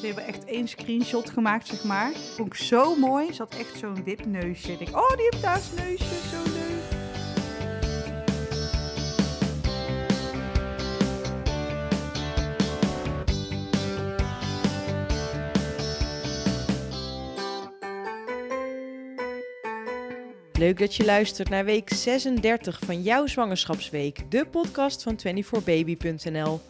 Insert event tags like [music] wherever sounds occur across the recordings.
Ze hebben echt één screenshot gemaakt, zeg maar. Vond ik zo mooi. Ze had echt zo'n wipneusje. Ik oh, die heeft daar neusje, zo leuk. Leuk dat je luistert naar week 36 van jouw zwangerschapsweek, de podcast van 24baby.nl.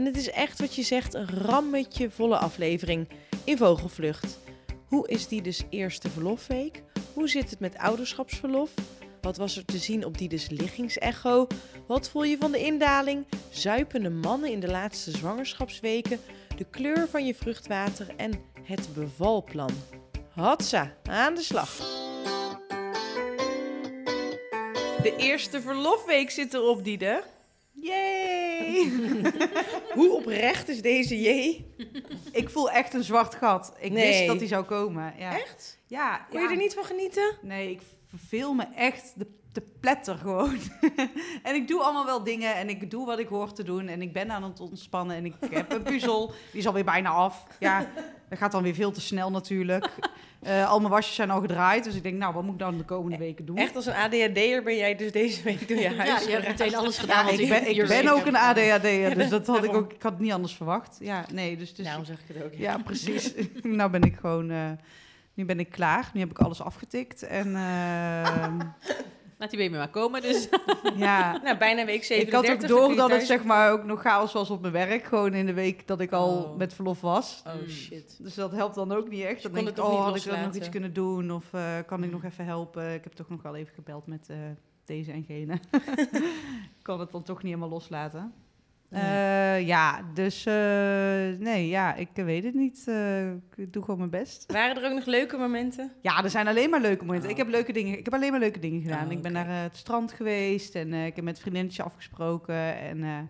En het is echt wat je zegt, een rammetje volle aflevering in vogelvlucht. Hoe is die dus eerste verlofweek? Hoe zit het met ouderschapsverlof? Wat was er te zien op die dus liggingsecho? Wat voel je van de indaling? Zuipende mannen in de laatste zwangerschapsweken? De kleur van je vruchtwater en het bevalplan. Hatsa, aan de slag! De eerste verlofweek zit erop, Diede. Yay! [laughs] Hoe oprecht is deze J? ik voel echt een zwart gat. Ik Nee. wist dat die zou komen. Ja. Echt? Ja. Ja. je er niet van genieten? Nee, ik verveel me echt de, de pletter gewoon. [laughs] en ik doe allemaal wel dingen en ik doe wat ik hoor te doen. En ik ben aan het ontspannen en ik heb een puzzel. Die is alweer bijna af. Ja, dat gaat dan weer veel te snel natuurlijk. Eh, al mijn wasjes zijn al gedraaid. Dus ik denk, nou, wat moet ik dan de komende weken doen? Echt als een ADHD'er ben jij dus deze week door je [laughs] Ja, huis je hebt meteen alles gedaan. Ja, ik ben, ik ben ook een ADHD'er, dus dat had ik ook. Ik had het niet anders verwacht. Ja, nee, dus, dus Nou, zeg ik het ook. ja, precies. [laughs] nou ben ik gewoon, eh, nu ben ik klaar. Nu heb ik alles afgetikt en ehm, Laat die baby maar komen, dus. [laughs] ja. [laughs] Nou, bijna week Ik 37. had ook door dat het zeg maar ook nog chaos was op mijn werk. Gewoon in de week dat ik al Oh. met verlof was. Oh Mm. shit. Dus dat helpt dan ook niet echt. Dan kon denk het ik, toch oh, niet had ik dan nog iets kunnen doen? Of eh, kan ik nog even helpen? Ik heb toch nog wel even gebeld met eh, deze en gene. ik [laughs] kan het dan toch niet helemaal loslaten. Nee. Eh, ja, dus eh, nee, ja, ik weet het niet. Eh, ik doe gewoon mijn best. Waren er ook nog leuke momenten? Ja, er zijn alleen maar leuke momenten. Oh. Ik heb leuke dingen. Ik heb alleen maar leuke dingen gedaan. Oh, Ik ben naar het strand geweest en ik heb met vriendinnetje afgesproken en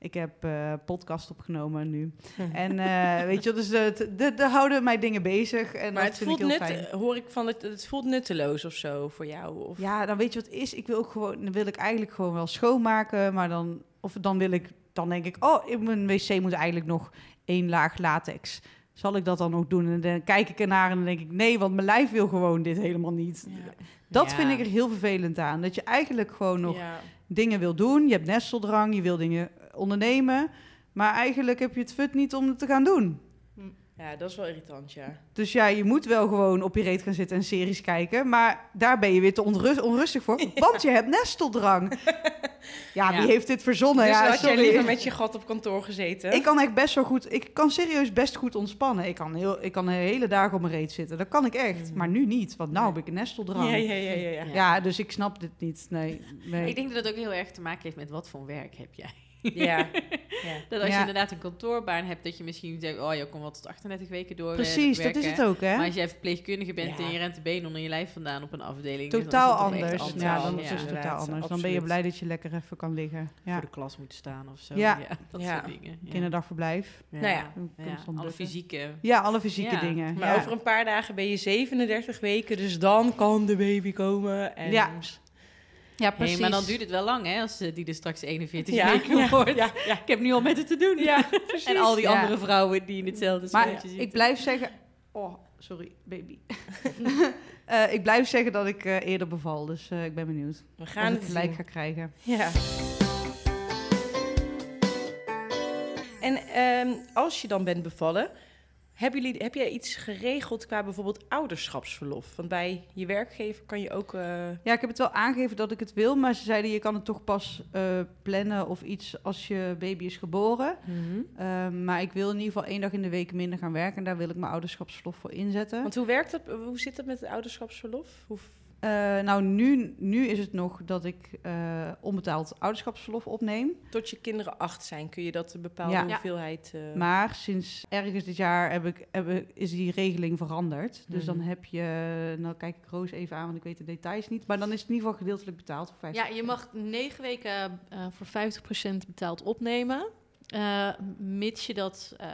ik heb podcast opgenomen nu. En eh, weet je, dus de, de houden mij dingen bezig en maar dat het voelt, ik heel nut, fijn. hoor ik van het, het voelt nutteloos of zo voor jou. Of... Ja, dan weet je wat het is. Ik wil ook gewoon, dan wil ik eigenlijk gewoon wel schoonmaken, maar dan, of dan wil ik, dan denk ik, oh, in mijn wc moet eigenlijk nog één laag latex. Zal ik dat dan ook doen? En dan kijk ik ernaar en dan denk ik, nee, want mijn lijf wil gewoon dit helemaal niet. Ja. Dat Ja. vind ik er heel vervelend aan. Dat je eigenlijk gewoon nog Ja. dingen wil doen. Je hebt nesteldrang, je wil dingen ondernemen. Maar eigenlijk heb je het fut niet om het te gaan doen. Ja, dat is wel irritant, ja. Dus ja, je moet wel gewoon op je reet gaan zitten en series kijken. Maar daar ben je weer te onrust, onrustig voor. [laughs] Want je hebt nesteldrang. [laughs] Ja, wie Ja. heeft dit verzonnen? dus ja, had jij liever met je gat op kantoor gezeten? Ik kan echt best wel goed... Ik kan serieus best goed ontspannen. Ik kan, heel, ik kan de hele dagen op mijn reet zitten. Dat kan ik echt. Mhm. Maar nu niet, want nou heb ik een nesteldrang. ja, Ja, ja, ja, ja, ja. Ja. dus ik snap dit niet. Nee, nee. Ik denk dat het ook heel erg te maken heeft met wat voor werk heb jij. Ja. ja. [laughs] Dat als Ja. je inderdaad een kantoorbaan hebt, dat je misschien denkt, oh, je komt wel tot 38 weken door. eh, Precies, dat is het ook, hè? Maar als jij verpleegkundige bent Ja. en je rent de been onder je lijf vandaan op een afdeling. dan is Totaal anders. anders. Ja, dan Ja, is het totaal anders. Dan ben je blij dat je lekker even kan liggen. Ja, Voor de klas moeten staan of zo. Ja. dat Ja. soort dingen. Ja. kinderdagverblijf. Ja. Nou ja. Alle fysieke. Ja, alle fysieke Ja. dingen. Maar ja. over een paar dagen ben je 37 weken, dus dan kan de baby komen. En... Ja. Ja, Hey, precies. maar dan duurt het wel lang, hè, als eh, die er straks 41 Ja, weken ja, wordt. ja, ja. Ik heb nu al met het te doen. Ja, [laughs] precies. En al die Ja. andere vrouwen die in hetzelfde Maar zitten. ik blijf zeggen... Oh, sorry, baby. [laughs] Eh, ik blijf zeggen dat ik eh, eerder beval, dus eh, ik ben benieuwd. We gaan ik het gelijk zien. ga krijgen. Ja. En ehm, als je dan bent bevallen, hebben jullie, heb jij iets geregeld qua bijvoorbeeld ouderschapsverlof? Want bij je werkgever kan je ook... eh, Ja, ik heb het wel aangegeven dat ik het wil, maar ze zeiden je kan het toch pas eh, plannen of iets als je baby is geboren. Ehm, maar ik wil in ieder geval één dag in de week minder gaan werken en daar wil ik mijn ouderschapsverlof voor inzetten. Want hoe werkt dat? Hoe zit dat met het ouderschapsverlof? Hoe, Eh, nou, nu, nu is het nog dat ik eh, onbetaald ouderschapsverlof opneem. tot je kinderen acht zijn, kun je dat een bepaalde Ja. hoeveelheid... eh, Maar sinds ergens dit jaar heb ik, heb ik- is die regeling veranderd. Dus dan Mhm. heb je, nou kijk ik Roos even aan, want ik weet de details niet. Maar dan is het in ieder geval gedeeltelijk betaald. Voor 50. Ja, je mag negen weken eh, voor 50% betaald opnemen. mits je dat eh,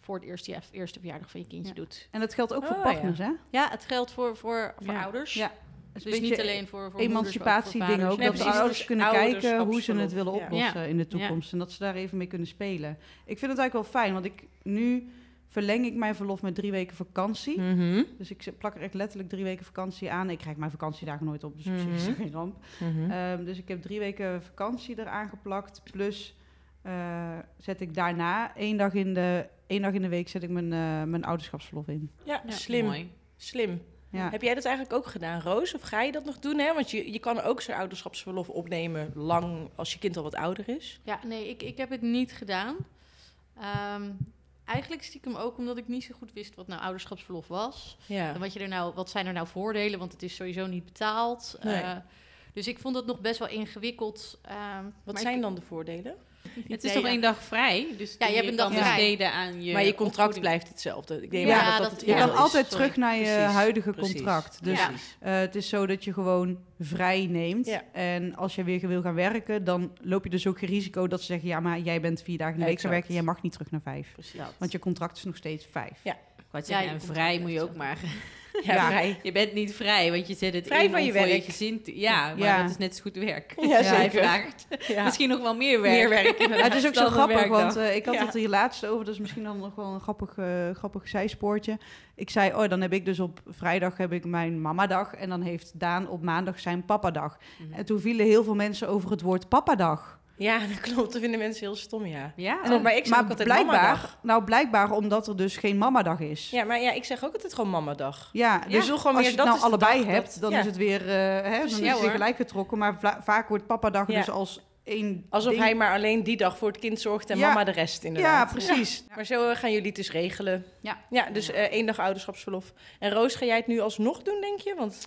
voor het eerste, ja, eerste verjaardag van je kindje Ja. doet. En dat geldt ook voor Oh, partners, hè? Ja, het geldt voor, voor, voor Ja. ouders. Ja. Dus niet alleen voor, voor emancipatiedingen ook. Nee, dat de precies, ouders dus kunnen kijken hoe ze het willen oplossen Ja. in de toekomst. En dat ze daar even mee kunnen spelen. Ik vind het eigenlijk wel fijn, want ik nu verleng ik mijn verlof met drie weken vakantie. Mhm. Dus ik plak er echt letterlijk drie weken vakantie aan. Ik krijg mijn vakantiedagen nooit op, dus op zich is er geen ramp. Dus ik heb drie weken vakantie eraan geplakt. Plus eh, zet ik daarna één dag in de, één dag in de week zet ik mijn, eh, mijn ouderschapsverlof in. ja, Ja, slim. mooi. Slim. Ja. Heb jij dat eigenlijk ook gedaan, Roos? Of ga je dat nog doen? Hè? Want je, je kan ook zo'n ouderschapsverlof opnemen lang als je kind al wat ouder is. Ja, nee, ik, ik heb het niet gedaan. Ehm, eigenlijk stiekem ook omdat ik niet zo goed wist wat nou ouderschapsverlof was. Ja. En wat, je er nou, wat zijn er nou voordelen, want het is sowieso niet betaald. Nee. Eh, dus ik vond het nog best wel ingewikkeld. ehm, Wat zijn ik- dan de voordelen? Het is toch één dag vrij? Dus Ja, je die hebt een dag kan vrij. besteden aan je maar je contract opvoeding. blijft hetzelfde. Ik denk Ja, maar dat dat, dat- het Je kan altijd sorry. terug naar je Precies, huidige precies. contract. Dus eh, het is zo dat je gewoon vrij neemt. Ja. En als je weer wil gaan werken, dan loop je dus ook geen risico dat ze zeggen... ja, maar jij bent vier dagen in de week gaan werken... jij mag niet terug naar vijf. Precies. Want je contract is nog steeds vijf. Ja. Je en vrij moet je ook maar... [laughs] Ja, Ja. vrij. Je bent niet vrij, want je zet het Vrij in van je voor je werk. gezin te... Ja, maar Ja. dat is net zo goed werk. Ja, Ja, Zij vraagt Ja. misschien nog wel meer werk. Meer werk [laughs] het is ook zo grappig, want eh, ik had Ja. het hier laatst over. Dat is misschien dan nog wel een grappig, eh, grappig zijspoortje. Ik zei, oh, dan heb ik dus op vrijdag heb ik mijn mamadag. En dan heeft Daan op maandag zijn papadag. Mhm. En toen vielen heel veel mensen over het woord papadag. Ja, [laughs] dat klopt. Dat vinden mensen heel stom, ja. Ja, Klopt, maar ik zeg ook altijd mamadag. nou blijkbaar omdat er dus geen mamadag is. Ja, maar ja, ik zeg ook altijd gewoon mamadag. Ja, Dus wil gewoon als meer, je dat het nou allebei dag hebt, dan ja. is het weer, eh, hè, dan is Ja, het weer gelijk getrokken. Maar vaak wordt papadag Ja. dus als één Alsof ding. hij maar alleen die dag voor het kind zorgt en Ja. mama de rest Ja, inderdaad. precies. [laughs] Maar zo eh, gaan jullie het dus regelen. Ja. Ja, dus eh, één dag ouderschapsverlof. En Roos, ga jij het nu alsnog doen, denk je? Want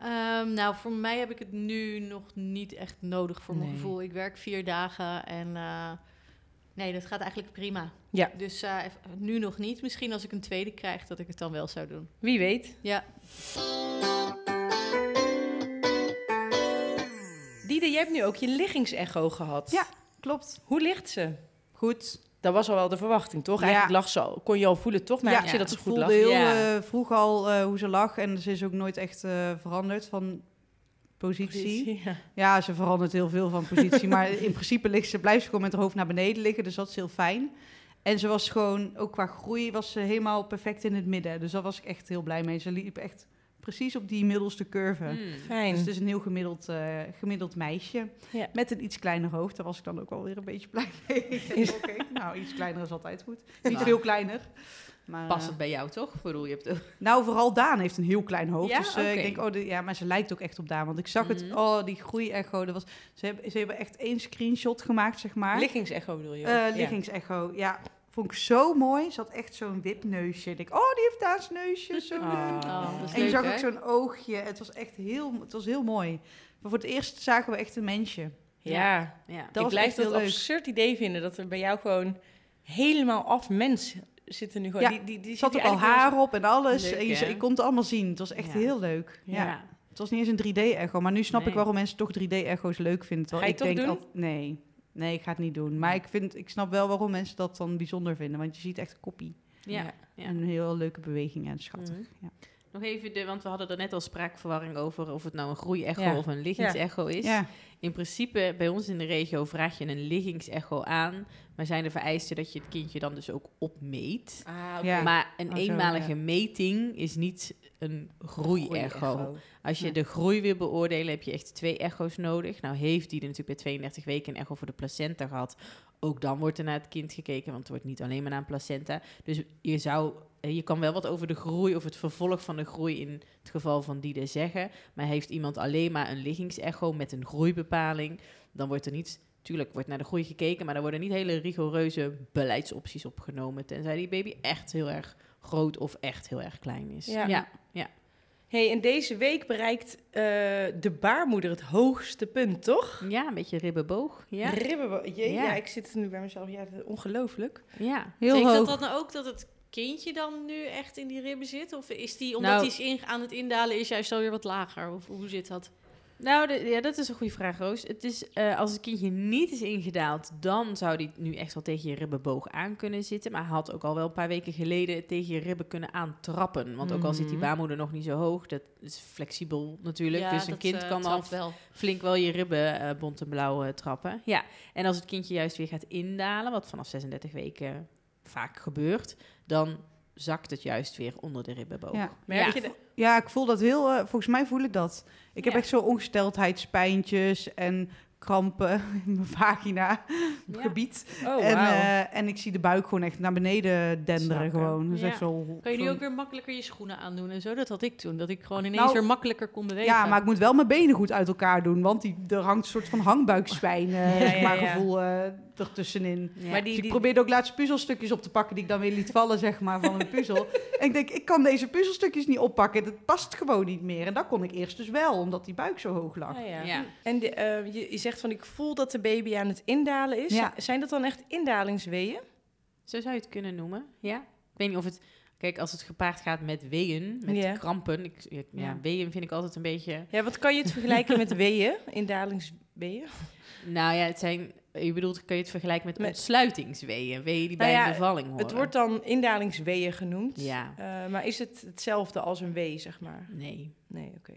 Ehm, nou, voor mij heb ik het nu nog niet echt nodig voor mijn Nee. gevoel. Ik werk vier dagen en eh, nee, dat gaat eigenlijk prima. Ja. Dus eh, nu nog niet. Misschien als ik een tweede krijg, dat ik het dan wel zou doen. wie weet. Ja, Diede, jij hebt nu ook je liggingsecho gehad. Ja. Klopt. Hoe ligt ze? Goed. Dat was al wel de verwachting, toch? Ja. Eigenlijk lag ze al, kon je al voelen, toch? Merkte Ja. je dat ze Ik goed voelde lag? heel Ja. eh, vroeg al eh, hoe ze lag. En ze is ook nooit echt eh, veranderd van positie. Ja. Ja, ze verandert heel veel van positie. maar [laughs] in principe ligt ze, blijft ze gewoon met haar hoofd naar beneden liggen. Dus dat is heel fijn. En ze was gewoon, ook qua groei, was ze helemaal perfect in het midden. Dus daar was ik echt heel blij mee. Ze liep echt precies op die middelste curve. Hmm. Fijn. Dus het is een heel gemiddeld, eh, gemiddeld meisje. Ja. Met een iets kleiner hoofd. Daar was ik dan ook wel weer een beetje blij mee. [laughs] Ik denk, Oké, nou, iets kleiner is altijd goed. Niet Nou. veel kleiner. Maar, Past eh, het bij jou, toch? Bedoel, je hebt [laughs] nou, vooral Daan heeft een heel klein hoofd. Ja? Dus eh, ik denk, oh, de- ja, maar ze lijkt ook echt op Daan. Want ik zag het, Mhm. oh, die groei-echo. Dat was, ze, hebben, ze hebben echt één screenshot gemaakt, zeg maar. Liggingsecho bedoel je? Eh, Ja. liggingsecho, ja. Vond ik zo mooi. Ze had echt zo'n wipneusje. Ik denk, oh, die heeft Daans neusje. Zo Ah. leuk. Oh, dat is En je leuk, zag hè? ook zo'n oogje. Het was echt heel, het was heel mooi. Maar voor het eerst zagen we echt een mensje. Ja. Ja. Dat ik was blijf dat leuk. absurd idee vinden dat er bij jou gewoon helemaal af mensen zitten nu gewoon. Ja, die, die, die Er zat ook al haar op en alles. Leuk, en je, kon het allemaal zien. Het was echt Ja. heel leuk. Ja. Ja. Het was niet eens een 3D-echo. Maar nu snap ik waarom mensen toch 3D-echo's leuk vinden. Ga je ik denk al- nee. Nee, ik ga het niet doen. Maar ik, vind, ik snap wel waarom mensen dat dan bijzonder vinden. Want je ziet echt een koppie. Ja. Ja. Ja. En een heel leuke beweging en schattig. Mhm. Ja. Nog even, de, want we hadden er net al spraakverwarring over of het nou een groeiecho Ja. of een liggingsecho is. In principe, bij ons in de regio vraag je een liggingsecho aan, maar zijn de vereisten dat je het kindje dan dus ook opmeet. Ah. Ja. Maar een Oh, zo, eenmalige ja. meting is niet een groeiecho. Als je de groei wil beoordelen, heb je echt twee echo's nodig. Nou heeft die er natuurlijk bij 32 weken een echo voor de placenta gehad. Ook dan wordt er naar het kind gekeken, want er wordt niet alleen maar naar een placenta. Dus je zou, eh, je kan wel wat over de groei of het vervolg van de groei in het geval van Diede zeggen. Maar heeft iemand alleen maar een liggingsecho met een groeibepaling, dan wordt er niet, tuurlijk wordt naar de groei gekeken, maar er worden niet hele rigoureuze beleidsopties opgenomen. Tenzij die baby echt heel erg groot of echt heel erg klein is. Ja. ja. Hey, en deze week bereikt eh, de baarmoeder het hoogste punt, toch? Ja, een beetje ribbenboog. Ja, Ribben, jee, ja. Ja. ik zit nu bij mezelf. Ja, ongelooflijk. ja. Heel Betekent hoog. dat dan ook dat het kindje dan nu echt in die ribben zit? Of is die, omdat Nou- hij is in, aan het indalen, is juist alweer wat lager? Of hoe zit dat? Nou, de- ja, dat is een goede vraag, Roos. Het is, eh, als het kindje niet is ingedaald, dan zou die nu echt wel tegen je ribbenboog aan kunnen zitten. Maar hij had ook al wel een paar weken geleden tegen je ribben kunnen aantrappen. Want ook al zit die Mhm. baarmoeder nog niet zo hoog, dat is flexibel natuurlijk. Ja, dus een kind eh, kan al wel. flink wel je ribben eh, bont en blauw trappen. Ja, en als het kindje juist weer gaat indalen, wat vanaf 36 weken vaak gebeurt, dan zakt het juist weer onder de ribbenboog. Ja. Merk Ja. je de- Ja, ik voel dat heel... eh, volgens mij voel ik dat. Ik heb Ja. echt zo ongesteldheidspijntjes en krampen [laughs] in mijn vagina Ja. gebied. Oh, en, wauw. eh, en ik zie de buik gewoon echt naar beneden denderen Zakken. gewoon. Dat is Ja. echt zo... Kan je nu ook weer makkelijker je schoenen aandoen en zo? Dat had ik toen. Dat ik gewoon ineens Nou, weer makkelijker kon bewegen. Ja, maar ik moet wel mijn benen goed uit elkaar doen. Want die, er hangt een soort van hangbuikzwijn eh, Ja, zeg maar, ja, ja. gevoel eh, ertussenin. Ja. Maar die, Dus ik die, probeerde ook laatst puzzelstukjes op te pakken die ik dan weer liet vallen, zeg maar, van een puzzel. en [laughs] ik denk, ik kan deze puzzelstukjes niet oppakken. Dat past gewoon niet meer. En dat kon ik eerst dus wel, omdat die buik zo hoog lag. Ah, ja. Ja. En de, eh, je, je zegt van ik voel dat de baby aan het indalen is. Ja. Zijn dat dan echt indalingsweeën? Zo zou je het kunnen noemen, ja. Ik weet niet of het... Kijk, als het gepaard gaat met weeën, met krampen... Ik, ja, Ja. weeën vind ik altijd een beetje... Ja, wat kan je het vergelijken met weeën? Nou ja, het zijn... Je bedoelt, kun je het vergelijken met, Met- ontsluitingsweeën? Weeën die Nou bij ja, een bevalling horen. Het wordt dan indalingsweeën genoemd. Ja. Eh, maar is het hetzelfde als een wee, zeg maar? Nee. Nee, oké.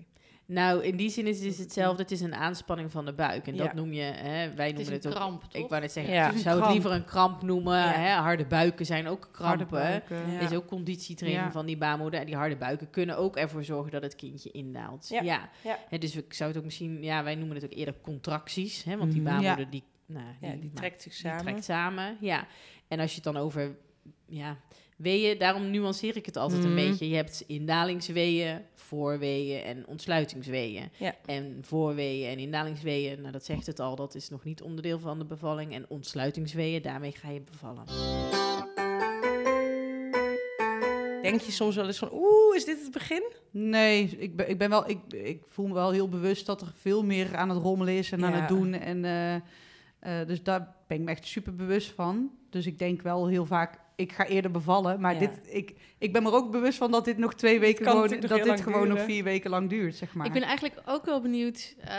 Nou, in die zin is het hetzelfde. Het is een aanspanning van de buik. En Ja. dat noem je... Hè, wij het is noemen een het, ook... kramp, toch? Ik wou net zeggen, Ja. ik zou het liever een kramp noemen. Ja. Hè? Harde buiken zijn ook krampen. Er is ook conditietraining Ja. van die baarmoeder. En die harde buiken kunnen ook ervoor zorgen dat het kindje indaalt. Ja. Ja. Ja. Hè, dus ik zou het ook misschien... Ja, wij noemen het ook eerder contracties. Hè? Want die Mhm. baarmoeder, die, nou, Ja, die maakt- trekt zich die samen. trekt samen. Ja. En als je het dan over... Ja, weeën, daarom nuanceer ik het altijd een Mhm. beetje. Je hebt indalingsweeën, voorweeën en ontsluitingsweeën. Ja. En voorweeën en indalingsweeën, nou dat zegt het al, dat is nog niet onderdeel van de bevalling. En ontsluitingsweeën, daarmee ga je bevallen. Denk je soms wel eens van, oeh, is dit het begin? Nee, ik ben, ik ben wel, ik, ik voel me wel heel bewust dat er veel meer aan het rommelen is en aan het doen. En, eh, eh, dus daar ben ik me echt super bewust van. Dus ik denk wel heel vaak, ik ga eerder bevallen. Maar Ja. dit, ik, ik ben me er ook bewust van dat dit nog twee weken gewoon, dat dit lang gewoon nog vier weken lang duurt, zeg maar. Ik ben eigenlijk ook wel benieuwd. eh,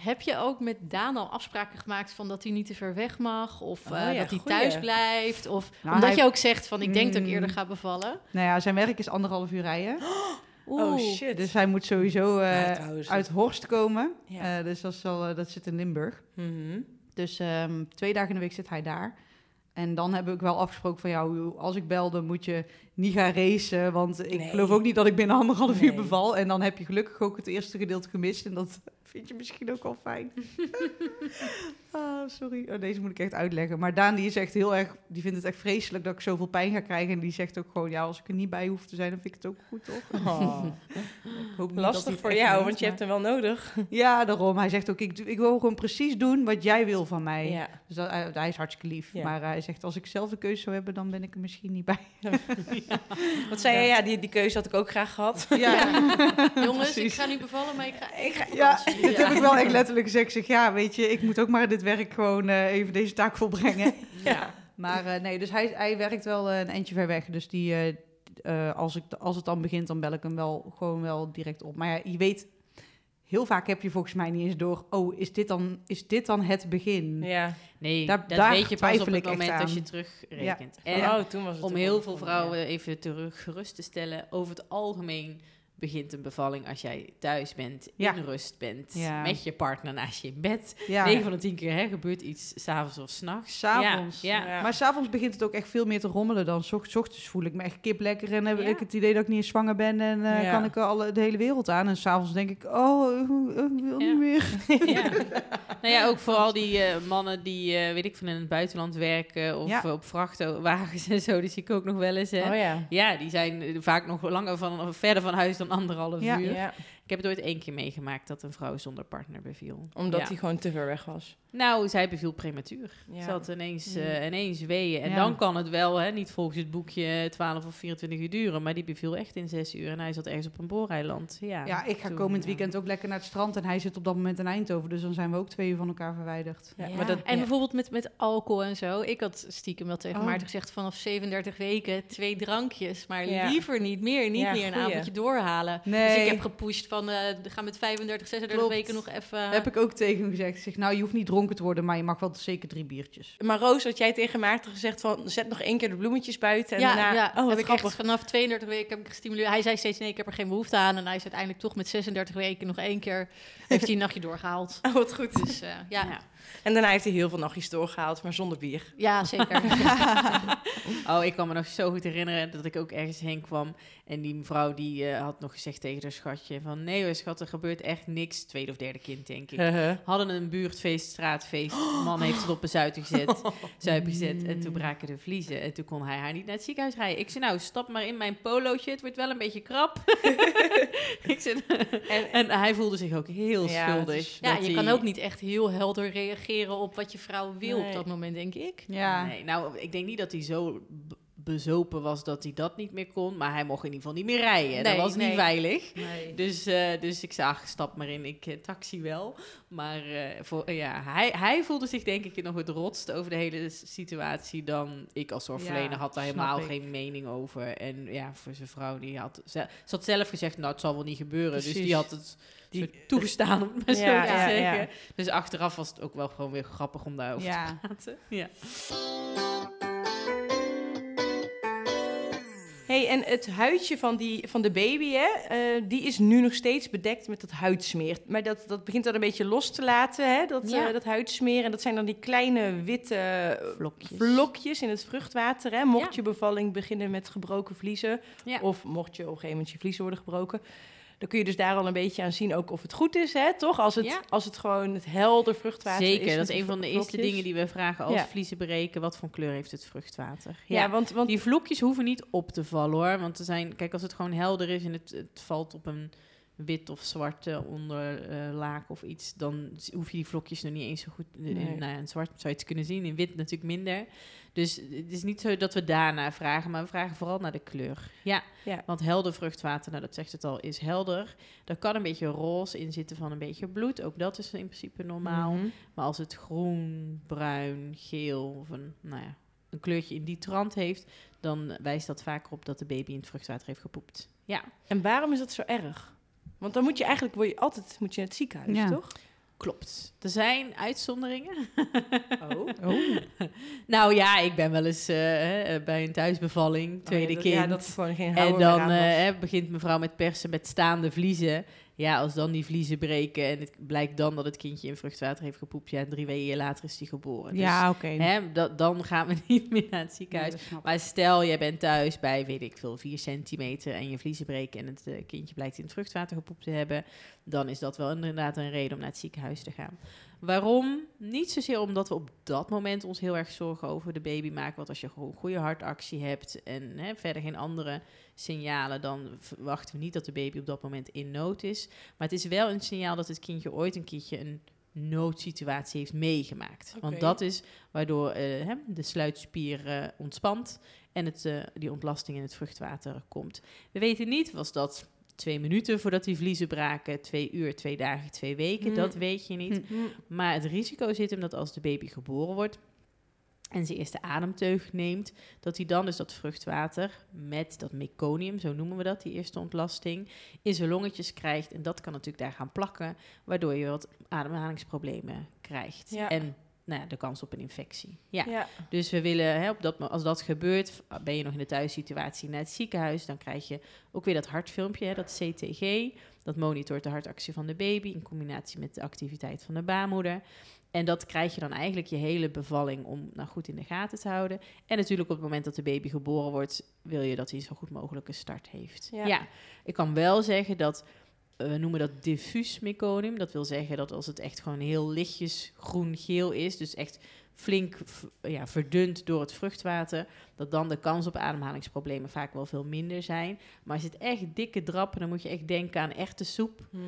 heb je ook met Daan al afspraken gemaakt van dat hij niet te ver weg mag? Of Oh eh, ja, dat hij goeie. thuis blijft? Of Nou, omdat hij- je ook zegt van ik denk dat ik Mm. eerder ga bevallen. Nou ja, zijn werk is anderhalf uur rijden. [gasps] Oh shit. Dus hij moet sowieso eh, Ja, trouwens. uit Horst komen. Ja. Eh, dus dat, is al, dat zit in Limburg. Mhm. Dus ehm, twee dagen in de week zit hij daar. En dan heb ik wel afgesproken van jou, als ik bel, dan moet je niet gaan racen. Want ik Nee. geloof ook niet dat ik binnen anderhalf uur beval. En dan heb je gelukkig ook het eerste gedeelte gemist. En dat [laughs] vind je misschien ook wel fijn. [laughs] [laughs] ah, sorry. Oh, deze moet ik echt uitleggen. Maar Daan die is echt heel erg, die vindt het echt vreselijk dat ik zoveel pijn ga krijgen. En die zegt ook gewoon, ja, als ik er niet bij hoef te zijn, dan vind ik het ook goed, toch? Oh. [laughs] Dat Lastig voor jou, want je maar- hebt hem wel nodig. Ja, daarom. Hij zegt ook, ik, ik wil gewoon precies doen wat jij wil van mij. Ja. Dus dat, hij, hij is hartstikke lief. Ja. Maar hij zegt, als ik zelf de keuze zou hebben, dan ben ik er misschien niet bij. [laughs] Wat zei je? Ja, die, die keuze had ik ook graag gehad. Ja, [laughs] Jongens, ik ga niet bevallen, maar ik ga Ik ga- ja dit heb ik wel echt letterlijk gezegd. Ik zeg, ja, weet je, ik moet ook maar dit werk gewoon eh, even deze taak volbrengen. [laughs] Ja. Maar eh, nee, dus hij, hij werkt wel eh, een eindje ver weg. Dus die, eh, eh, als, ik, als het dan begint, dan bel ik hem wel gewoon wel direct op. Maar ja, je weet, heel vaak heb je volgens mij niet eens door... oh, is dit dan, is dit dan het begin? Ja. Nee, Daar- dat daar weet je pas op het moment als je terugrekent. En oh, toen was het om heel veel vrouwen ja. even terug gerust te stellen, over het algemeen begint een bevalling als jij thuis bent, Ja. in rust bent, Ja. met je partner naast je in bed. Ja, 9 van de 10 keer hè, gebeurt iets s'avonds of s'nachts. S'avonds. Ja, ja. Maar s'avonds begint het ook echt veel meer te rommelen dan s ocht- s ochtends voel ik me echt kip lekker en heb ik het idee dat ik niet eens zwanger ben en eh, kan ik alle, de hele wereld aan. En s'avonds denk ik, oh, ik wil niet meer. [laughs] Ja. nou ja, ook vooral die eh, mannen die, eh, weet ik, van in het buitenland werken of eh, op vrachtwagens en zo, die zie ik ook nog wel eens. Hè. Oh ja. Ja, die zijn eh, vaak nog langer van, verder van huis dan anderhalf Ja. uur. Ik heb het ooit één keer meegemaakt dat een vrouw zonder partner beviel. Omdat Ja. hij gewoon te ver weg was. Nou, zij beviel prematuur. Ja. Ze had ineens, Mm. eh, ineens weeën. En Ja. dan kan het wel, hè, niet volgens het boekje 12 of 24 uur duren. Maar die beviel echt in zes uur. En hij zat ergens op een booreiland. Ja, Ja, ik ga toen, komend ja. weekend ook lekker naar het strand en hij zit op dat moment in Eindhoven. Dus dan zijn we ook twee uur van elkaar verwijderd. Ja, Ja. Maar dat, En ja. bijvoorbeeld met, met alcohol en zo. Ik had stiekem wel tegen Oh. Maarten gezegd vanaf 37 weken twee drankjes. Maar Ja. liever niet meer. Niet Ja, meer een goeie. avondje doorhalen. Nee. Dus ik heb gepusht van eh ga met 35, 36 Klopt. weken nog even... heb ik ook tegen hem gezegd. Ik zeg, nou, je hoeft niet dronken te worden, maar je mag wel zeker drie biertjes. Maar Roos, had jij tegen Maarten gezegd van... zet nog één keer de bloemetjes buiten en ja, daarna... ja, oh, heb ik grappig. echt vanaf 32 weken heb ik gestimuleerd. Hij zei steeds nee, ik heb er geen behoefte aan. En hij is uiteindelijk toch met 36 weken nog één keer... heeft hij een nachtje doorgehaald. [laughs] Oh, wat goed. Dus eh, ja. Ja. En daarna heeft hij heel veel nachtjes doorgehaald, maar zonder bier. Ja, zeker. [laughs] Oh, ik kan me nog zo goed herinneren dat ik ook ergens heen kwam. En die mevrouw die eh, had nog gezegd tegen haar schatje van... Nee hoor schat, er gebeurt echt niks. Tweede of derde kind, denk ik. Hadden een buurtfeest, straatfeest. De man heeft het op een zuipen gezet, [laughs] zuipen gezet. En toen braken de vliezen. En toen kon hij haar niet naar het ziekenhuis rijden. Ik zei, nou, stap maar in mijn polootje. Het wordt wel een beetje krap. [laughs] ik zei, En, en hij voelde zich ook heel Ja, schuldig. ja, je hij- kan ook niet echt heel helder reageren op wat je vrouw wil Nee. op dat moment, denk ik. Ja. Nee, nou, ik denk niet dat hij zo bezopen was dat hij dat niet meer kon. Maar hij mocht in ieder geval niet meer rijden. dat Nee, was niet veilig. Nee. Dus, eh, dus ik zag, stap maar in, ik eh, taxi wel. Maar eh, voor, ja, hij, hij voelde zich denk ik nog het rotst over de hele situatie dan ik als zorgverlener Ja, had daar helemaal ik. geen mening over. En ja, voor zijn vrouw, die had, ze, ze had zelf gezegd, nou het zal wel niet gebeuren. Dus die had het Die- [laughs] toegestaan, om het maar zo te zeggen. Dus achteraf was het ook wel gewoon weer grappig om daarover te praten. [laughs] Ja. Hey, en het huidje van, die, van de baby, hè, eh, die is nu nog steeds bedekt met dat huidsmeer. Maar dat, dat begint dan een beetje los te laten, hè, dat, Ja. eh, dat huidsmeer. En dat zijn dan die kleine witte Vlokjes. vlokjes in het vruchtwater. Hè. Mocht Ja. je bevalling beginnen met gebroken vliezen, Ja. of mocht je op een gegeven moment je vliezen worden gebroken... dan kun je dus daar al een beetje aan zien ook of het goed is, hè, toch? Als het, Ja. als het gewoon het helder vruchtwater is. Zeker, dat is een van de eerste dingen die we vragen als Ja. vliezen breken. Wat voor kleur heeft het vruchtwater? Ja, want, want Die vlokjes hoeven niet op te vallen hoor. Want er zijn, kijk, als het gewoon helder is en het, het valt op een wit of zwarte onderlaag of iets, dan hoef je die vlokjes nog niet eens zo goed. eh, Nee. In, nou ja, in zwart zou je het kunnen zien, in wit natuurlijk minder. Dus het is niet zo dat we daarna vragen, maar we vragen vooral naar de kleur. Ja, Ja. want helder vruchtwater, nou dat zegt het al, is helder. Er kan een beetje roze in zitten van een beetje bloed. Ook dat is in principe normaal. Mhm. Maar als het groen, bruin, geel of een, nou ja, een kleurtje in die trant heeft, dan wijst dat vaker op dat de baby in het vruchtwater heeft gepoept. Ja, En waarom is dat zo erg? Want dan moet je eigenlijk word je altijd moet je naar het ziekenhuis, Ja. toch? klopt. Er zijn uitzonderingen. [laughs] Oh. nou ja, ik ben wel eens eh, hè, bij een thuisbevalling, tweede Oh ja, dat, kind. Ja, dat er gewoon geen en dan eh, hè, begint mevrouw met persen met staande vliezen. Ja, als dan die vliezen breken en het blijkt dan dat het kindje in vruchtwater heeft gepoept, ja, drie weken later is die geboren. Ja, oké. Dus, hè, dat, dan gaan we [laughs] niet meer naar het ziekenhuis. Maar stel, jij bent thuis bij, weet ik veel, 4 centimeter en je vliezen breken en het eh, kindje blijkt in het vruchtwater gepoept te hebben, dan is dat wel inderdaad een reden om naar het ziekenhuis te gaan. Waarom? Niet zozeer omdat we op dat moment ons heel erg zorgen over de baby maken, want als je gewoon een goede hartactie hebt en hè, verder geen andere signalen, dan verwachten we niet dat de baby op dat moment in nood is. Maar het is wel een signaal dat het kindje ooit een keertje een noodsituatie heeft meegemaakt. Want dat is waardoor eh, hè, de sluitspier eh, ontspant en het, eh, die ontlasting in het vruchtwater komt. We weten niet, was dat twee minuten voordat die vliezen braken, twee uur, twee dagen, twee weken, Hmm. dat weet je niet. Hm. Maar het risico zit hem dat als de baby geboren wordt en zijn eerste ademteug neemt, dat hij dan dus dat vruchtwater met dat meconium, zo noemen we dat, die eerste ontlasting, in zijn longetjes krijgt. En dat kan natuurlijk daar gaan plakken, waardoor je wat ademhalingsproblemen krijgt. Ja. En nou ja, de kans op een infectie. Ja. Ja. Dus we willen, hè, op dat, als dat gebeurt, ben je nog in de thuissituatie naar het ziekenhuis, dan krijg je ook weer dat hartfilmpje, hè, dat CTG. Dat monitort de hartactie van de baby in combinatie met de activiteit van de baarmoeder. En dat krijg je dan eigenlijk je hele bevalling om nou goed in de gaten te houden. En natuurlijk op het moment dat de baby geboren wordt, wil je dat hij zo goed mogelijk een start heeft. Ja. Ja, ik kan wel zeggen dat we noemen dat diffuus meconium. Dat wil zeggen dat als het echt gewoon heel lichtjes groen-geel is, dus echt flink ja, verdund door het vruchtwater, dat dan de kans op ademhalingsproblemen vaak wel veel minder zijn. Maar als het echt dikke drappen, dan moet je echt denken aan echte soep. Hm.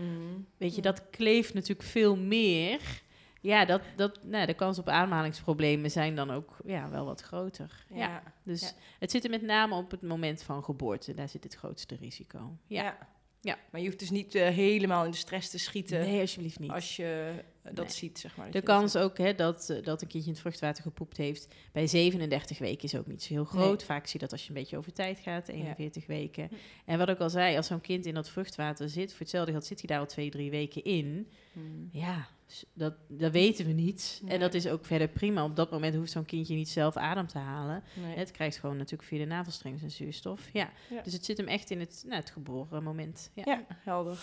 Weet je, dat kleeft natuurlijk veel meer. Ja, dat, dat, nou, de kans op ademhalingsproblemen zijn dan ook ja, wel wat groter. Ja. Ja. Dus Ja. het zit er met name op het moment van geboorte. Daar zit het grootste risico. Ja. Ja. Maar je hoeft dus niet eh, helemaal in de stress te schieten Nee, alsjeblieft niet. als je dat Nee. ziet, zeg maar. dat De dat kans ook hè, dat, eh, dat een kindje in het vruchtwater gepoept heeft bij 37 weken is ook niet zo heel groot. Vaak zie je dat als je een beetje over tijd gaat, 41 weken. Hm. En wat ik al zei, als zo'n kind in dat vruchtwater zit, voor hetzelfde geld zit hij daar al twee, drie weken in. Hm. Ja, dat, dat weten we niet. Nee. En dat is ook verder prima. Op dat moment hoeft zo'n kindje niet zelf adem te halen. Nee. Het krijgt gewoon natuurlijk via de navelstreng zijn zuurstof. Ja. Ja. Dus het zit hem echt in het, nou, het geboren moment. Ja. Ja, helder.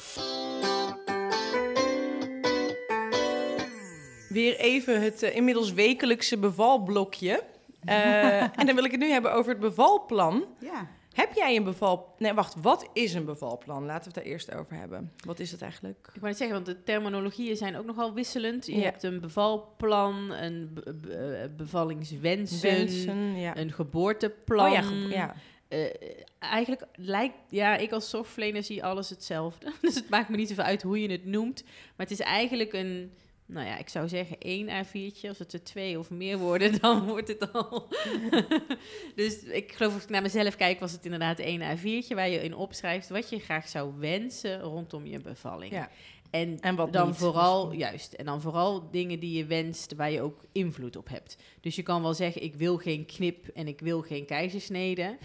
Weer even het eh, inmiddels wekelijkse bevalblokje. [laughs] Eh, en dan wil ik het nu hebben over het bevalplan. Ja. Heb jij een beval... Nee, wacht. Wat is een bevalplan? Laten we het daar eerst over hebben. Wat is het eigenlijk? Ik wou net zeggen, want de terminologieën zijn ook nogal wisselend. Je Ja. hebt een bevalplan, een be- be- eh, bevallingswensen, Wensen, ja. een geboorteplan. Oh ja, ge- ja. Eh, eigenlijk lijkt, ja, ik als zorgverlener zie alles hetzelfde. [laughs] Dus het maakt me niet zoveel uit hoe je het noemt. Maar het is eigenlijk een, nou ja, ik zou zeggen één A4'tje. Als het er twee of meer worden, [laughs] dan wordt het al. [laughs] dus ik geloof als ik naar mezelf kijk, was het inderdaad één A4'tje waar je in opschrijft wat je graag zou wensen rondom je bevalling. Ja. En, En wat dan niet, vooral, juist, en dan vooral dingen die je wenst waar je ook invloed op hebt. Dus je kan wel zeggen, ik wil geen knip en ik wil geen keizersnede.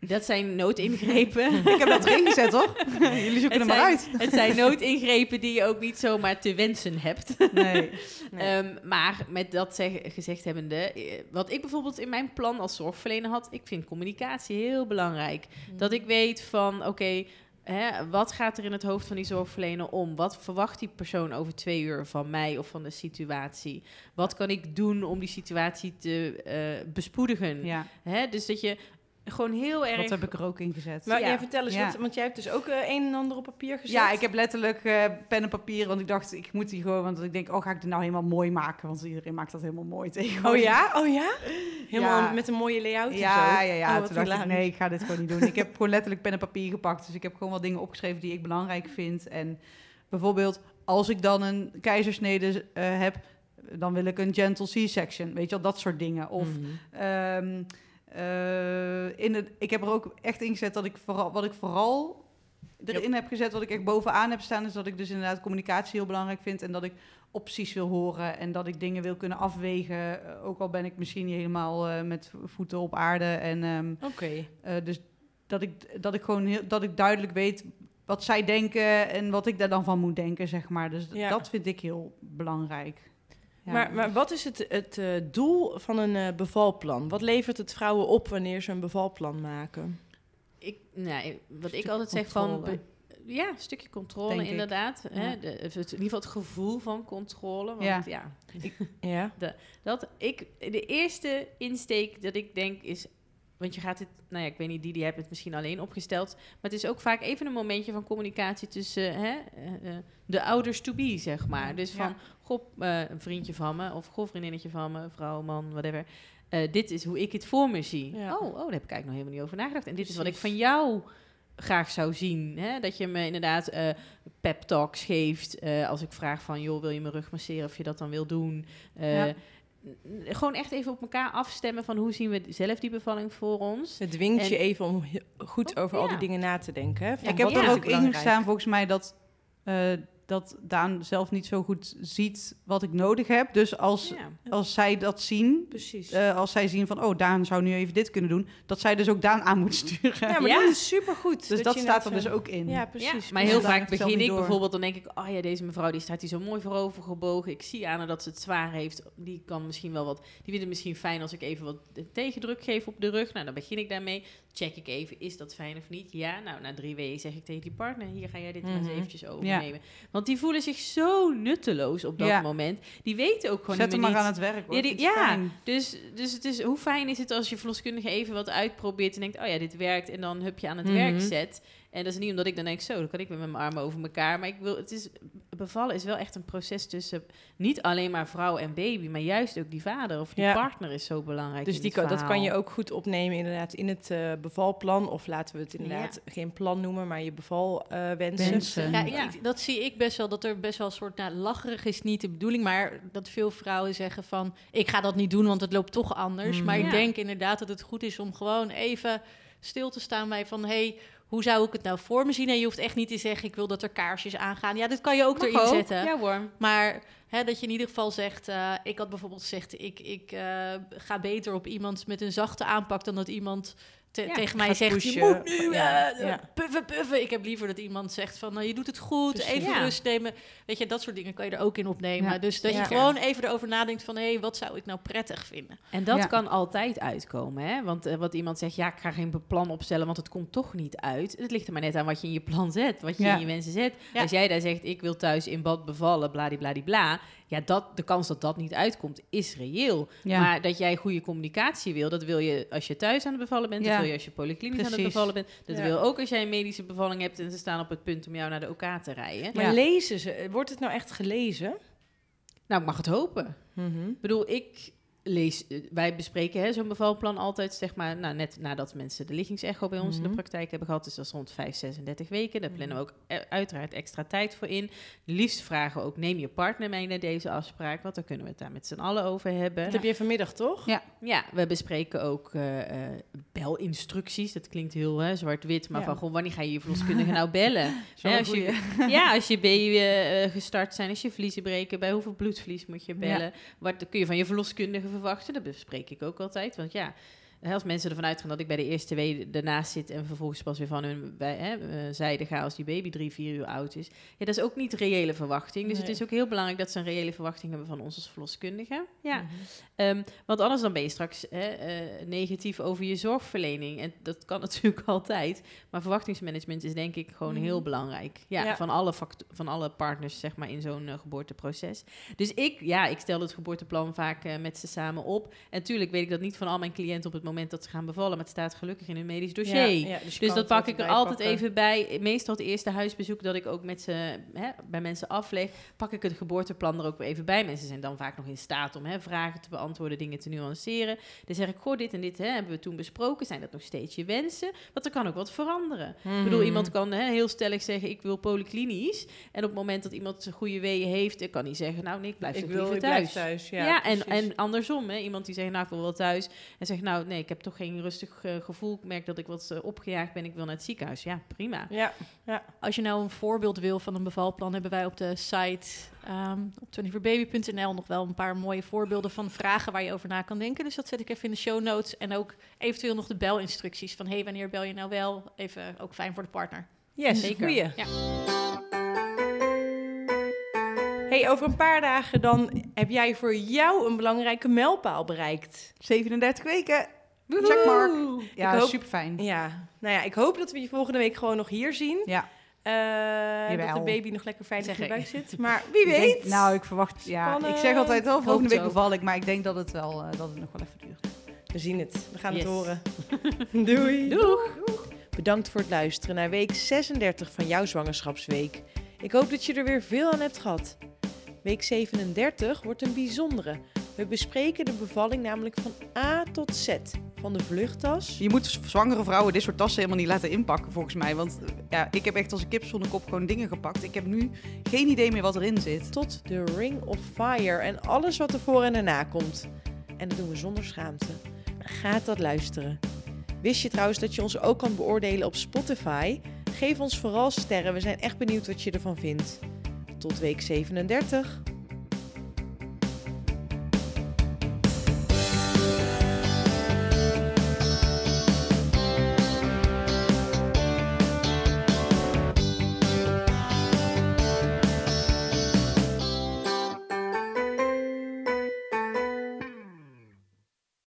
Dat zijn noodingrepen. [laughs] Ik heb dat erin gezet, hoor. Jullie zoeken Het er maar uit. Het zijn noodingrepen die je ook niet zomaar te wensen hebt. Nee. Nee. [laughs] Ehm, maar met dat zeg, gezegd hebbende, eh, wat ik bijvoorbeeld in mijn plan als zorgverlener had, ik vind communicatie heel belangrijk. Dat ik weet van, oké, hè, wat gaat er in het hoofd van die zorgverlener om? Wat verwacht die persoon over twee uur van mij of van de situatie? Wat kan ik doen om die situatie te eh, bespoedigen? Ja, Hè, dus dat je gewoon heel erg... dat heb ik er ook in gezet. Maar Ja. jij vertel eens, Ja. wat, want jij hebt dus ook eh, een en ander op papier gezet. Ja, ik heb letterlijk eh, pen en papier, want ik dacht, ik moet die gewoon, want ik denk, oh, ga ik dit nou helemaal mooi maken? Want iedereen maakt dat helemaal mooi tegenwoordig. Oh ja? Oh ja? Helemaal Ja. met een mooie layout en Ja, zo? ja, ja. Oh, wat Toen dacht ik, nee, ik ga dit gewoon niet doen. Ik heb gewoon letterlijk pen en papier gepakt. Dus ik heb gewoon wat dingen opgeschreven die ik belangrijk vind. En bijvoorbeeld, als ik dan een keizersnede eh, heb, dan wil ik een gentle C-section. Weet je wel, dat soort dingen. Of Mhm. Ehm, eh, in het, ik heb er ook echt in gezet dat ik vooral, wat ik vooral erin heb gezet, wat ik echt bovenaan heb staan, is dat ik dus inderdaad communicatie heel belangrijk vind en dat ik opties wil horen en dat ik dingen wil kunnen afwegen. Eh, ook al ben ik misschien niet helemaal eh, met voeten op aarde. En ehm, eh, dus dat ik, dat ik gewoon heel, dat ik duidelijk weet wat zij denken en wat ik daar dan van moet denken, zeg maar. Dus Ja. dat vind ik heel belangrijk. Ja. Maar, maar wat is het, het eh, doel van een eh, bevalplan? Wat levert het vrouwen op wanneer ze een bevalplan maken? Ik, nee, wat ik altijd zeg van... be- Ja, een stukje controle Denk ik. inderdaad. Hè? Ja. De, of het, in ieder geval het gevoel van controle. Want Ja. ja, Ja. [laughs] dat ik, de eerste insteek dat ik denk is... Want je gaat het, nou ja, ik weet niet, die, die hebt het misschien alleen opgesteld. Maar het is ook vaak even een momentje van communicatie tussen hè, eh, eh, de ouders to be, zeg maar. Dus van, Ja. goh, eh, een vriendje van me, of goh, vriendinnetje van me, vrouw, man, whatever. Eh, dit is hoe ik het voor me zie. Ja. Oh, oh, daar heb ik eigenlijk nog helemaal niet over nagedacht. En dit is wat ik van jou graag zou zien. Hè? Dat je me inderdaad eh pep talks geeft. eh, als ik vraag van, joh, wil je mijn rug masseren of je dat dan wil doen? Eh, Ja. Gewoon echt even op elkaar afstemmen van hoe zien we zelf die bevalling voor ons. Het dwingt En- je even om goed Oh, over al die dingen na te denken. Hè? Van ik heb er ook ik in belangrijk? gestaan, volgens mij, dat, eh, dat Daan zelf niet zo goed ziet wat ik nodig heb. Dus als, Ja. als zij dat zien, Precies. eh, als zij zien van, oh, Daan zou nu even dit kunnen doen, dat zij dus ook Daan aan moet sturen. ja, maar Ja. dat is supergoed. dus dat, staat er dus zo- ook in. Ja, precies. Ja, maar heel vaak begin ik door. bijvoorbeeld, dan denk ik, oh ja, deze mevrouw die staat hier zo mooi voorover gebogen. Ik zie aan haar dat ze het zwaar heeft. Die kan misschien wel wat, die vindt het misschien fijn als ik even wat tegendruk geef op de rug. Nou, dan begin ik daarmee. Check ik even, is dat fijn of niet? Ja, nou, na drie weken zeg ik tegen die partner, hier ga jij dit maar eens Mhm. eventjes overnemen. Want die voelen zich zo nutteloos op dat Ja. moment. Die weten ook gewoon Zet hem niet maar aan het werk, hoor. Ja, die- dus, dus het is, hoe fijn is het als je verloskundige even wat uitprobeert en denkt, oh ja, dit werkt, en dan hup je aan het Mhm. werk zet. En dat is niet omdat ik dan denk, zo, dan kan ik met mijn armen over elkaar. Maar ik wil, het is, bevallen is wel echt een proces tussen niet alleen maar vrouw en baby, maar juist ook die vader of die Ja. partner is zo belangrijk. Dus in die kan, dat kan je ook goed opnemen inderdaad in het eh, bevalplan. Of laten we het inderdaad geen plan noemen, maar je bevalwensen. Wensen. Ja, dat zie ik best wel, dat er best wel een soort, nou, lacherig is niet de bedoeling, maar dat veel vrouwen zeggen van, ik ga dat niet doen, want het loopt toch anders. Mm. Maar ik denk inderdaad dat het goed is om gewoon even stil te staan bij van, hey, hoe zou ik het nou voor me zien? En je hoeft echt niet te zeggen, ik wil dat er kaarsjes aangaan. Ja, dat kan je ook Mag erin ook. zetten. Ja hoor. Maar hè, dat je in ieder geval zegt, eh, ik had bijvoorbeeld gezegd, ik, ik eh, ga beter op iemand met een zachte aanpak dan dat iemand te- Ja, tegen mij zegt, pushen. je moet nu Ja, eh, ja. puffen, puffen. Ik heb liever dat iemand zegt van, nou, je doet het goed, Precies. even Ja. rust nemen. Weet je, dat soort dingen kan je er ook in opnemen. Ja. Dus dat Ja. je gewoon even erover nadenkt van, hé, hey, wat zou ik nou prettig vinden? En dat Ja. kan altijd uitkomen, hè? Want eh, wat iemand zegt, ja, ik ga geen plan opstellen, want het komt toch niet uit. Het ligt er maar net aan wat je in je plan zet, wat je Ja. in je mensen zet. Ja. Als jij daar zegt, ik wil thuis in bad bevallen, bladibladibla, ja, dat, de kans dat dat niet uitkomt is reëel. Ja. Maar dat jij goede communicatie wil, dat wil je als je thuis aan het bevallen bent. Ja. Dat wil je als je polyklinisch aan het bevallen bent. Dat Ja. wil ook als jij een medische bevalling hebt en ze staan op het punt om jou naar de OK te rijden. Maar Ja. lezen ze? Wordt het nou echt gelezen? Nou, ik mag het hopen. Mhm. Ik bedoel, ik lees, wij bespreken zo'n bevalplan altijd, zeg maar, nou, net nadat mensen de liggingsecho bij ons in Mhm. de praktijk hebben gehad. Dus dat is rond 5, 36 weken. Daar plannen we ook eh, uiteraard extra tijd voor in. Liefst vragen we ook, neem je partner mee naar deze afspraak, want dan kunnen we het daar met z'n allen over hebben. Dat heb je vanmiddag, toch? Ja. Ja, we bespreken ook eh, eh, belinstructies. Dat klinkt heel zwart-wit, maar Ja. van, goh, wanneer ga je je verloskundige nou bellen? [laughs] Hè, als je, [laughs] ja, als je baby gestart zijn, als je vliezen breken, bij hoeveel bloedvlies moet je bellen? Wat kun je van je verloskundige verwachten? Dat bespreek ik ook altijd. Want ja, als mensen ervan uitgaan dat ik bij de eerste wee ernaast zit en vervolgens pas weer van hun bij, hè, eh, zijde ga als die baby drie, vier uur oud is. Ja, dat is ook niet reële verwachting. Dus het is ook heel belangrijk dat ze een reële verwachting hebben van ons als verloskundige. Ja. Mhm. Ehm, want anders dan ben je straks hè, eh, negatief over je zorgverlening. En dat kan [laughs] natuurlijk altijd. Maar verwachtingsmanagement is denk ik gewoon Mhm. heel belangrijk. Ja, Ja. Van, alle van alle partners zeg maar in zo'n eh, geboorteproces. Dus ik, ja, ik stel het geboorteplan vaak met ze samen op. En natuurlijk weet ik dat niet van al mijn cliënten op het moment dat ze gaan bevallen. Maar het staat gelukkig in hun medisch dossier. Ja, ja, dus Dus dat pak ik er altijd pakken. even bij. Meestal het eerste huisbezoek dat ik ook met ze, hè, bij mensen afleg, pak ik het geboorteplan er ook weer even bij. Mensen zijn dan vaak nog in staat om hè, vragen te beantwoorden, dingen te nuanceren. Dan zeg ik, goh, dit en dit hè, hebben we toen besproken. Zijn dat nog steeds je wensen? Want er kan ook wat veranderen. Ik bedoel, Mhm. iemand kan hè, heel stellig zeggen, ik wil polyklinisch. En op het moment dat iemand een goede weeën heeft, kan hij zeggen, nou nee, ik blijf ik wil, liever ik blijf thuis. thuis. Ja, Ja, en, en andersom, hè? iemand die zegt, nou, ik wil wel thuis. En zegt, nou, nee, ik heb toch geen rustig eh, gevoel. Ik merk dat ik wat eh, opgejaagd ben. Ik wil naar het ziekenhuis. Ja, prima. Ja, ja. Als je nou een voorbeeld wil van een bevalplan, hebben wij op de site ehm op 24baby.nl nog wel een paar mooie voorbeelden van vragen waar je over na kan denken. Dus dat zet ik even in de show notes. En ook eventueel nog de belinstructies van hey, wanneer bel je nou wel? Even ook fijn voor de partner. Yes, Zeker. goeie. Ja. Hey, over een paar dagen dan heb jij voor jou een belangrijke mijlpaal bereikt. 37 weken. Checkmark. Ja, hoop- super fijn. Ja, nou ja, ik hoop dat we je volgende week gewoon nog hier zien. Ja. Eh, dat de baby nog lekker veilig Zeg in de ik. buik zit. [laughs] Maar wie denk- weet. nou, ik verwacht... Ja, ik zeg altijd wel, volgende week beval ik. Maar ik denk dat het wel eh, dat het nog wel even duurt. We zien het. We gaan Yes. het horen. [laughs] Doei. Doeg! Bedankt voor het luisteren naar week 36 van jouw zwangerschapsweek. Ik hoop dat je er weer veel aan hebt gehad. Week 37 wordt een bijzondere. We bespreken de bevalling namelijk van A tot Z. Van de vluchttas Je moet zwangere vrouwen dit soort tassen helemaal niet laten inpakken, volgens mij. Want eh, ja, ik heb echt als een kip zonder kop gewoon dingen gepakt. Ik heb nu geen idee meer wat erin zit. tot de Ring of Fire en alles wat er voor en daarna komt. En dat doen we zonder schaamte. Ga dat luisteren. Wist je trouwens dat je ons ook kan beoordelen op Spotify? Geef ons vooral sterren, we zijn echt benieuwd wat je ervan vindt. Tot week 37.